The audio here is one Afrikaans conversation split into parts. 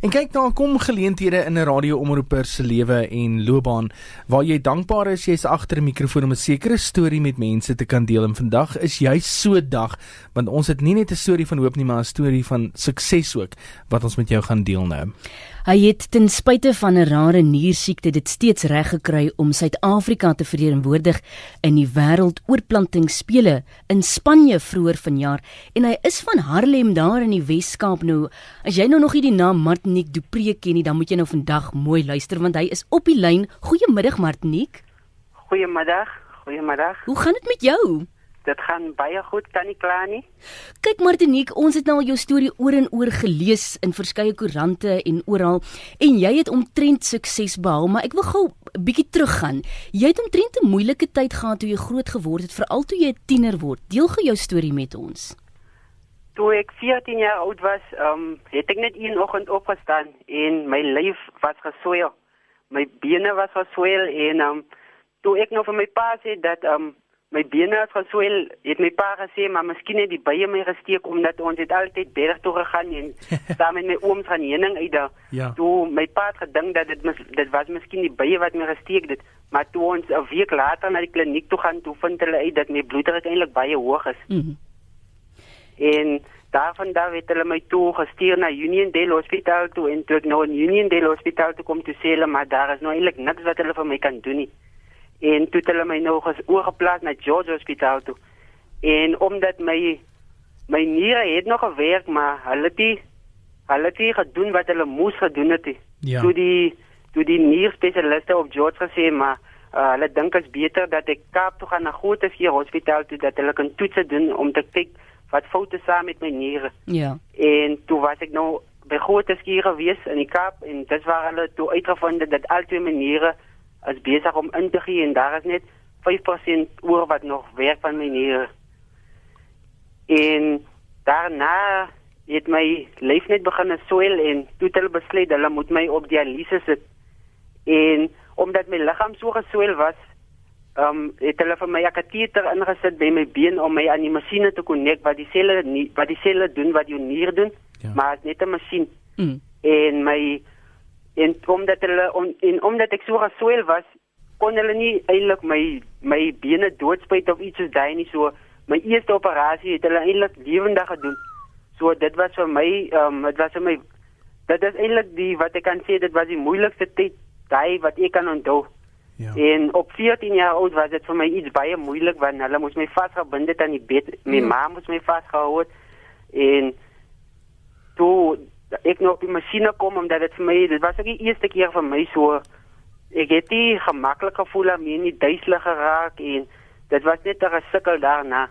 En kyk daar kom geleenthede in 'n radioomroeper se lewe en loopbaan waar jy dankbaar is jy's agter 'n mikrofoon om 'n sekere storie met mense te kan deel. En vandag is jy so dag want ons het nie net 'n storie van hoop nie, maar 'n storie van sukses ook wat ons met jou gaan deel nou. Hy het ten spyte van 'n rare niersiekte dit steeds reg gekry om Suid-Afrika te verteenwoordig in die wêreldoorplantingsspele in Spanje vroeër vanjaar en hy is van Harlem daar in die Wes-Kaap nou. As jy nou nog nie die naam Martinique Dupré ken nie, dan moet jy nou vandag mooi luister want hy is op die lyn. Goeiemiddag Martinique. Goeiemiddag. Goeiemiddag. Hoe gaan dit met jou? Dit gaan baie goed, kan nie kla nie. Kyk Martinique, ons het nou al jou storie oor en oor gelees in verskeie koerante en oral en jy het omtrent sukses behaal, maar ek wil gou 'n bietjie teruggaan. Jy het omtrent 'n moeilike tyd gehad toe jy groot geword het, veral toe jy 'n tiener word. Deel gou jou storie met ons. Toe ek 14 jaar oud was, um, het ek net een oggend opgestaan en my lyf was geswel. My bene was geswel en um, toe ek nou vir my pa sê dat um, my bene het geswel, het my pa gesê, maar miskien het die bye my gesteek omdat ons het altyd berg toe gegaan en saam met my ooms gaan heuning uit daar. Ja. Toe my pa het gedink dat dit mis, dit was miskien die bye wat my gesteek het, maar toe ons 'n week later na die kliniek toe gaan, toe vind hulle uit dat my bloeddruk eintlik baie hoog is. Mm -hmm. En daarvan daar het hulle my toe gestuur na Union Dale Hospital toe en toe ek nou in Union Dale Hospital toe kom toe sê hulle maar daar is nou eintlik niks wat hulle vir my kan doen nie en toe het hulle my nog eens oorgeplaas na George Hospitaal toe. En omdat my my niere het nog gewerk, maar hulle het die hulle het gedoen wat hulle moes gedoen het. Ja. Toe die toe die nierspesialiste op George gesê maar uh, hulle dink dit is beter dat ek Kaap toe gaan na Grooteskier Hospitaal toe dat hulle kan toetse doen om te kyk wat foute saam met my niere. Ja. En toe was ek nou by Grooteskier gewees in die Kaap en dit waar hulle toe uitgevind het dat al twee maniere is besig om in te gee en daar is net 5% oor wat nog werk van my niere. En daarna het my lyf net begin swel en toe het hulle besluit hulle moet my op dialyse sit. En omdat my liggaam so geswel was, ehm um, het hulle vir my 'n kateter ingesit by my been om my aan die masjiene te konnek wat die selle nie wat die selle doen wat jou nier doen, ja. maar is net 'n masjien. Mm. En my en omdat hulle on, en omdat ek so geswel was kon hulle nie eintlik my my bene doodspuit of iets soos daai nie. So my eerste operasie het hulle eintlik lewendig gedoen. So dit was vir my ehm um, dit was vir my dit is eintlik die wat ek kan sê dit was die moeilikste tyd daai wat ek kan onthou. Ja. En op 14 jaar oud was dit vir my iets baie moeilik want hulle moes my vasgebind het aan die bed. My ja. ma moes my vasgehou het. En toe ek nou op die masjiene kom omdat dit vir my dit was ook die eerste keer vir my so ek het nie gemaklik gevoel om nie duiselig geraak en dit was net 'n gesukkel daarna.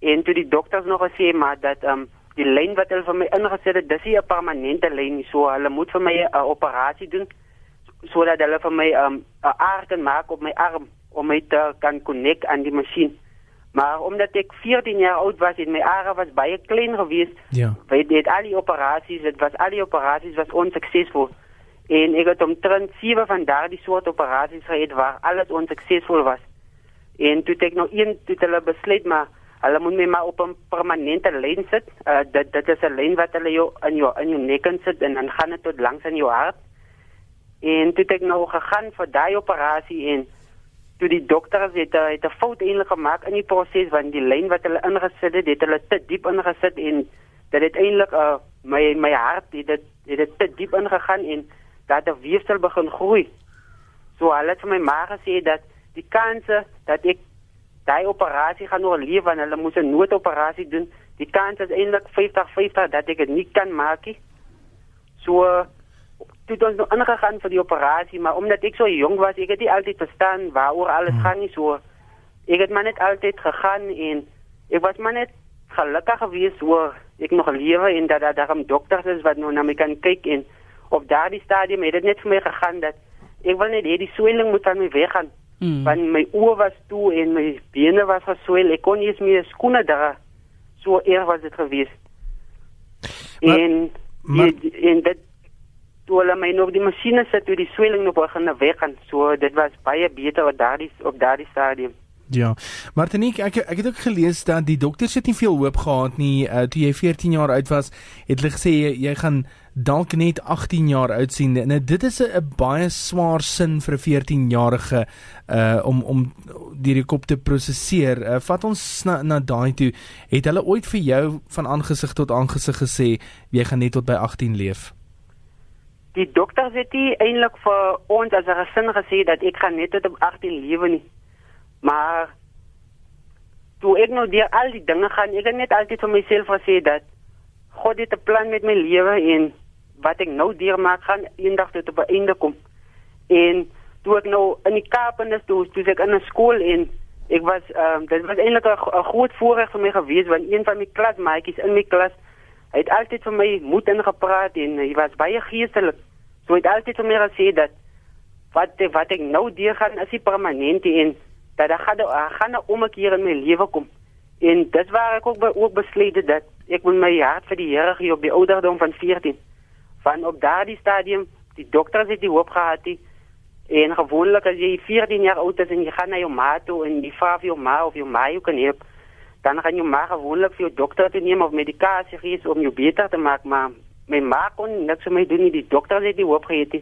En toe die dokters nog gesê maar dat um, die lyn wat hulle vir my ingesit het dis nie 'n permanente lyn nie so hulle moet vir my 'n operasie doen sodat hulle vir my 'n um, aard kan maak op my arm om my te kan connect aan die masjien Maar omdat ek 14 jaar oud was en my are was baie klein geweest, ja. al die operasies, dit was al die operasies was onsuksesvol. En ek het omtrent 7 van daardie soort operasies gehad waar alles onsuksesvol was. En toe ek nou een toe hulle besluit maar hulle moet my maar op 'n permanente lyn sit. Uh, dit dit is 'n lyn wat hulle jou in jou in jou nek sit en dan gaan dit tot langs in jou hart. En toe ek nou gegaan vir daai operasie en toe die dokters het het 'n fout eintlik gemaak in die proses want die lyn wat hulle ingesit het, het hulle te diep ingesit en dit het eintlik uh, my my hart het dit het dit te diep ingegaan en dat 'n weefsel begin groei. So hulle het vir my ma gesê dat die kanse dat ek daai operasie gaan oorleef en hulle moet 'n noodoperasie doen. Die kans is eintlik 50-50 dat ek dit nie kan maak nie. So toe ons nog aangegaan vir die operasie, maar omdat ek so jong was, ek het nie altyd verstaan waaroor alles hmm. gaan nie so. Ek het maar net altyd gegaan en ek was maar net gelukkig geweest oor ek nog lewe en dat daar daarom dokters is wat nou na my kan kyk en op daardie stadium het dit net vir my gegaan dat ek wil net hê die swelling moet van my weggaan. Hmm. Want my oë was toe en my bene was geswel. Ek kon nie eens meer skoene dra. So erg was dit geweest. En maar, en dit toe hulle my nog die masjiene sit toe die swelling nog begin weggaan. So dit was baie beter op daardie op daardie stadium. Ja. Martinique, ek ek het ook gelees dat die dokters het nie veel hoop gehad nie uh, toe jy 14 jaar oud was. Het hulle gesê jy, jy gaan dalk net 18 jaar oud sien. Nou dit is 'n baie swaar sin vir 'n 14-jarige uh om om die kop te prosesseer. Uh, vat ons na na daai toe. Het hulle ooit vir jou van aangesig tot aangesig gesê jy gaan net tot by 18 leef? Die dokter het dit eintlik vir ons as 'n gesin gesê dat ek gaan net tot op 18 lewe nie. Maar toe ek nou deur al die dinge gaan, ek het net altyd vir myself gesê dat God het 'n plan met my lewe en wat ek nou deur maak gaan eendag tot op 'n einde kom. En toe ek nou in die Kaap en toe toe ek in 'n skool en ek was ehm um, dit was eintlik 'n groot voorreg vir my gewees want een van my klasmaatjies in my klas hy het altyd vir my moed ingepraat en hy was baie geestelik. So hy het altyd vir my gesê dat wat wat ek nou deur gaan is nie permanent en dat daar gaan daar gaan 'n omkeer in my lewe kom. En dit waar ek ook ook besluit dat ek moet my hart vir die Here gee op die ouderdom van 14. Van op daardie stadium, die dokters het die hoop gehad die en gewoonlik as jy 14 jaar oud is en jy gaan na jou ma toe en jy vra vir jou ma of jou ma jou kan help, dan gaan jou ma gewoonlik vir jou dokter te neem of medikasie gee om jou beter te maak, maar my ma kon niks vir my doen nie, die dokters het die hoop gehad.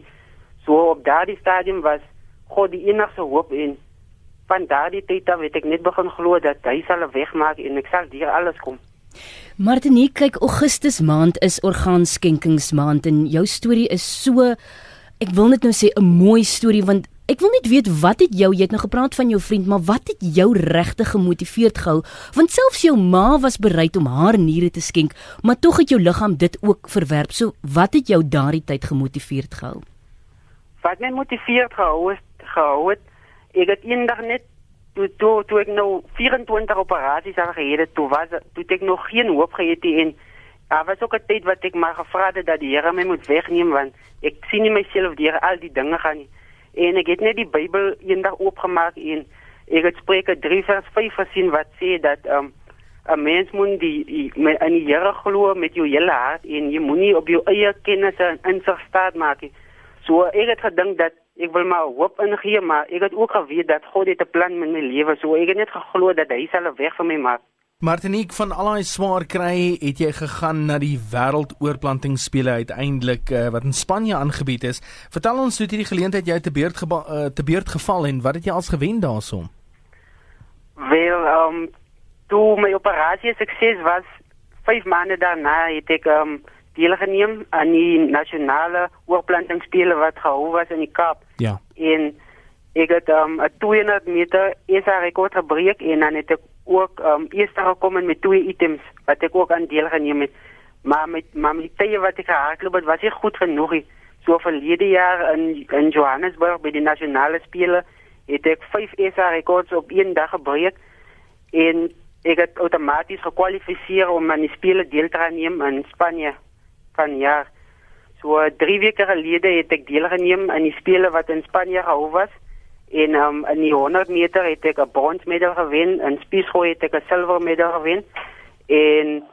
So op daardie stadium was God die enigste hoop en van daardie tyd af het ek net begin glo dat hy sal 'n weg maak en ek sal deur alles kom. Martinique, kyk Augustus maand is orgaanskenkingsmaand en jou storie is so ek wil net nou sê 'n mooi storie want ek wil net weet wat het jou jy het nou gepraat van jou vriend, maar wat het jou regtig gemotiveerd gehou? Want selfs jou ma was bereid om haar niere te skenk, maar tog het jou liggaam dit ook verwerp. So wat het jou daardie tyd gemotiveerd gehou? Wat my motiveerd gehou het, gehou het ek het eendag net toe toe toe ek nou 24 operasies al gehad het, toe was toe ek nog geen hoop gehad het en daar was ook 'n tyd wat ek maar gevra het dat die Here my moet wegneem want ek sien nie myself deur al die dinge gaan nie. En ek het net die Bybel eendag oopgemaak en ek het Spreuke 3 vers 5 gesien wat sê dat um, 'n mens moet die, die in die Here glo met jou hele hart en jy moenie op jou eie kennis en insig staat maak nie. So ek het gedink dat ek wil maar hoop ingee, maar ek het ook geweet dat God het 'n plan met my lewe, so ek het net geglo dat hy sal 'n weg vir my maak. Martinique van al daai swaar kry, het jy gegaan na die wêreldoorplantingsspele uiteindelik uh, wat in Spanje aangebied is. Vertel ons hoe het hierdie geleentheid jou te beurt uh, te beurt geval en wat het jy als gewen daaroor? Wel, ehm um, toe my operasie sukses was, 5 maande daarna het ek ehm um, deelgeneem aan die nasionale oorplantingsspele wat gehou was in die Kaap. Ja. En ek het um, 'n 200 meter SA rekord gebreek en dan het ek ook um, eerste gekom met twee items wat ek ook aan deelgeneem het. Maar met maar met tye wat ek gehardloop het, was ek goed genoeg. So verlede jaar in in Johannesburg by die nasionale spele het ek 5 SA rekords op een dag gebreek en ek het outomaties gekwalifiseer om aan die spele deel te neem in Spanje van jaar. So 3 weke gelede het ek deelgeneem aan die spele wat in Spanje gehou was en um, in die 100 meter het ek 'n bronsmedal gewen, in spiesgooi het ek 'n silwermedal gewen en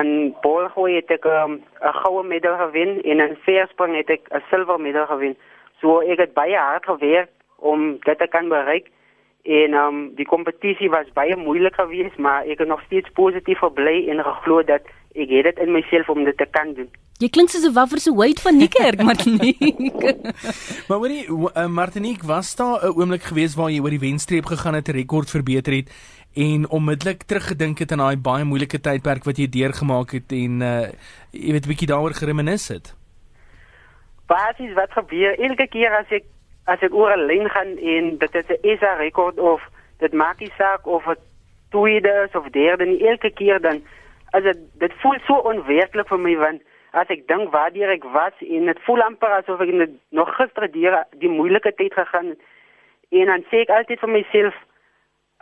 in bolgooi het ek um, 'n um, goue medal gewen en in veerspring het ek 'n silwermedal gewen. So ek het baie hard gewerk om dit te kan bereik en um, die kompetisie was baie moeilik geweest, maar ek het nog steeds positief gebly en geglo dat ek het dit in myself om dit te kan doen. Jy klink soos 'n waffer se weight van Niekerk, Martinique. maar hoorie, uh, Martinique, was daar 'n oomblik gewees waar jy oor die wenstreep gegaan het, 'n rekord verbeter het en onmiddellik teruggedink het aan daai baie moeilike tydperk wat jy deurgemaak het en uh jy weet 'n bietjie daaroor gereminis het? Basies wat gebeur elke keer as ek as ek oor 'n lyn gaan en dit is 'n SA rekord of dit maak nie saak of dit tweede of derde nie elke keer dan as dit dit voel so onwerklik vir my want as ek dink waar ek was en dit voel amper asof ek net nog gister deur die moeilike tyd gegaan en dan sê ek altyd vir myself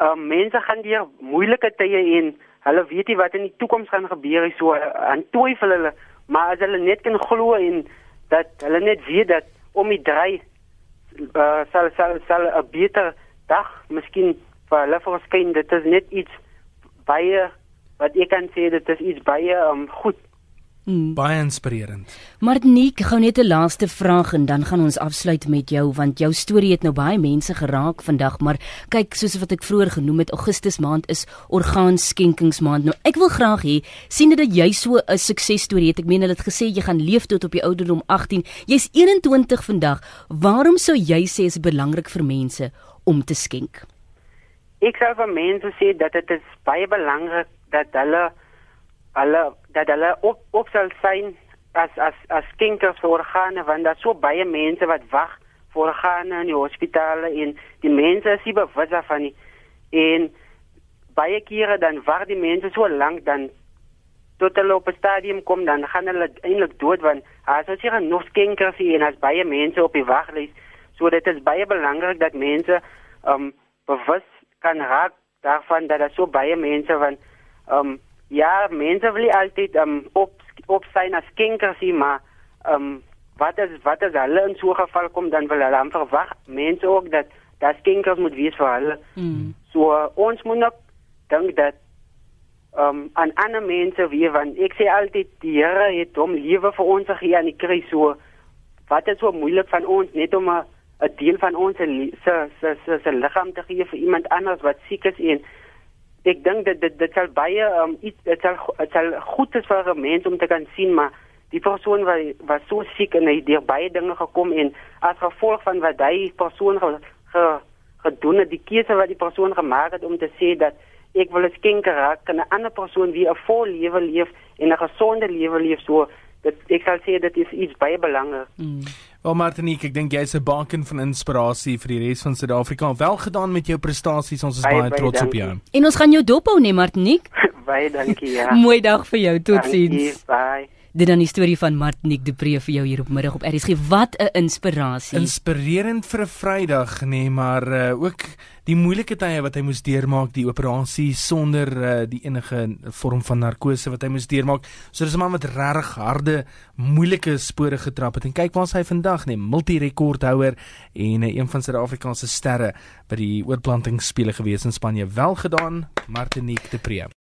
uh, mense gaan deur moeilike tye en hulle weet nie wat in die toekoms gaan gebeur so aan twyfel hulle maar as hulle net kan glo en dat hulle net weet dat om die dry uh, sal sal sal 'n beter dag miskien vir hulle verskyn. Dit is net iets baie wat ek kan sê dit is iets baie um, goed Mm. Baie inspirerend. Martinique, gou net 'n laaste vraag en dan gaan ons afsluit met jou want jou storie het nou baie mense geraak vandag, maar kyk soos wat ek vroeër genoem het, Augustus maand is orgaanskenkingsmaand. Nou ek wil graag hê sien dit dat jy so 'n suksesstorie het. Ek meen hulle het gesê jy gaan leef tot op die ouderdom 18. Jy's 21 vandag. Waarom sou jy sê is belangrik vir mense om te skenk? Ek sou vir mense sê dat dit is baie belangrik dat hulle hulle dat hulle op op sal sein as as as skenkers vir organe want daar so baie mense wat wag vir organe in die hospitale en die mense is nie bewus daarvan nie. En baie kere dan wag die mense so lank dan tot hulle op 'n stadium kom dan gaan hulle eintlik dood want as ons hier nog skenkers hier en as baie mense op die waglys. So dit is baie belangrik dat mense um bewus kan raak daarvan dat daar so baie mense van um ja, mense wil altyd um op op sy na skenkers hier maar um wat is wat as hulle in so 'n geval kom dan wil hulle amper wag mense ook dat dat skenkers moet wees vir hulle. Mm. So uh, ons moet nog dink dat um aan ander mense wie van ek sê altyd die Here het hom lewe vir ons gegee aan die kruis so wat is so moeilik van ons net om 'n 'n deel van ons se se se se liggaam te gee vir iemand anders wat siek is en ek dink dit dit dit sal baie um, iets dit sal dit sal goed is vir 'n mens om te kan sien maar die persoon wat was so siek en hy het baie dinge gekom en as gevolg van wat hy persoon ge, ge, gedoen het die keuse wat die persoon gemaak het om te sê dat ek wil 'n skenker raak kan 'n ander persoon wie 'n vol lewe leef en 'n gesonde lewe leef so dit ek sal sê dit is iets baie belangrik mm. Wel Martinique, ek dink jy's 'n baken van inspirasie vir die res van Suid-Afrika. Wel gedaan met jou prestasies. Ons is baie, baie trots dankie. op jou. En ons gaan jou dophou, nee Martinique. baie dankie, ja. Mooi dag vir jou. Totsiens. Bye. Dit dan die storie van Martinique Du Preez vir jou hier op middag op RSG. Wat 'n inspirasie. Inspirerend vir 'n Vrydag, nê, nee, maar uh, ook die moeilike tye wat hy moes deurmaak, die operasie sonder uh, die enige vorm van narkose wat hy moes deurmaak. So dis 'n man wat regtig harde, moeilike spore getrap het. En kyk waar hy vandag, nê, nee, multi-rekordhouer en uh, een van Suid-Afrika se sterre by die oorplantingsspele gewees in Spanje. Wel gedaan, Martinique Du Preez.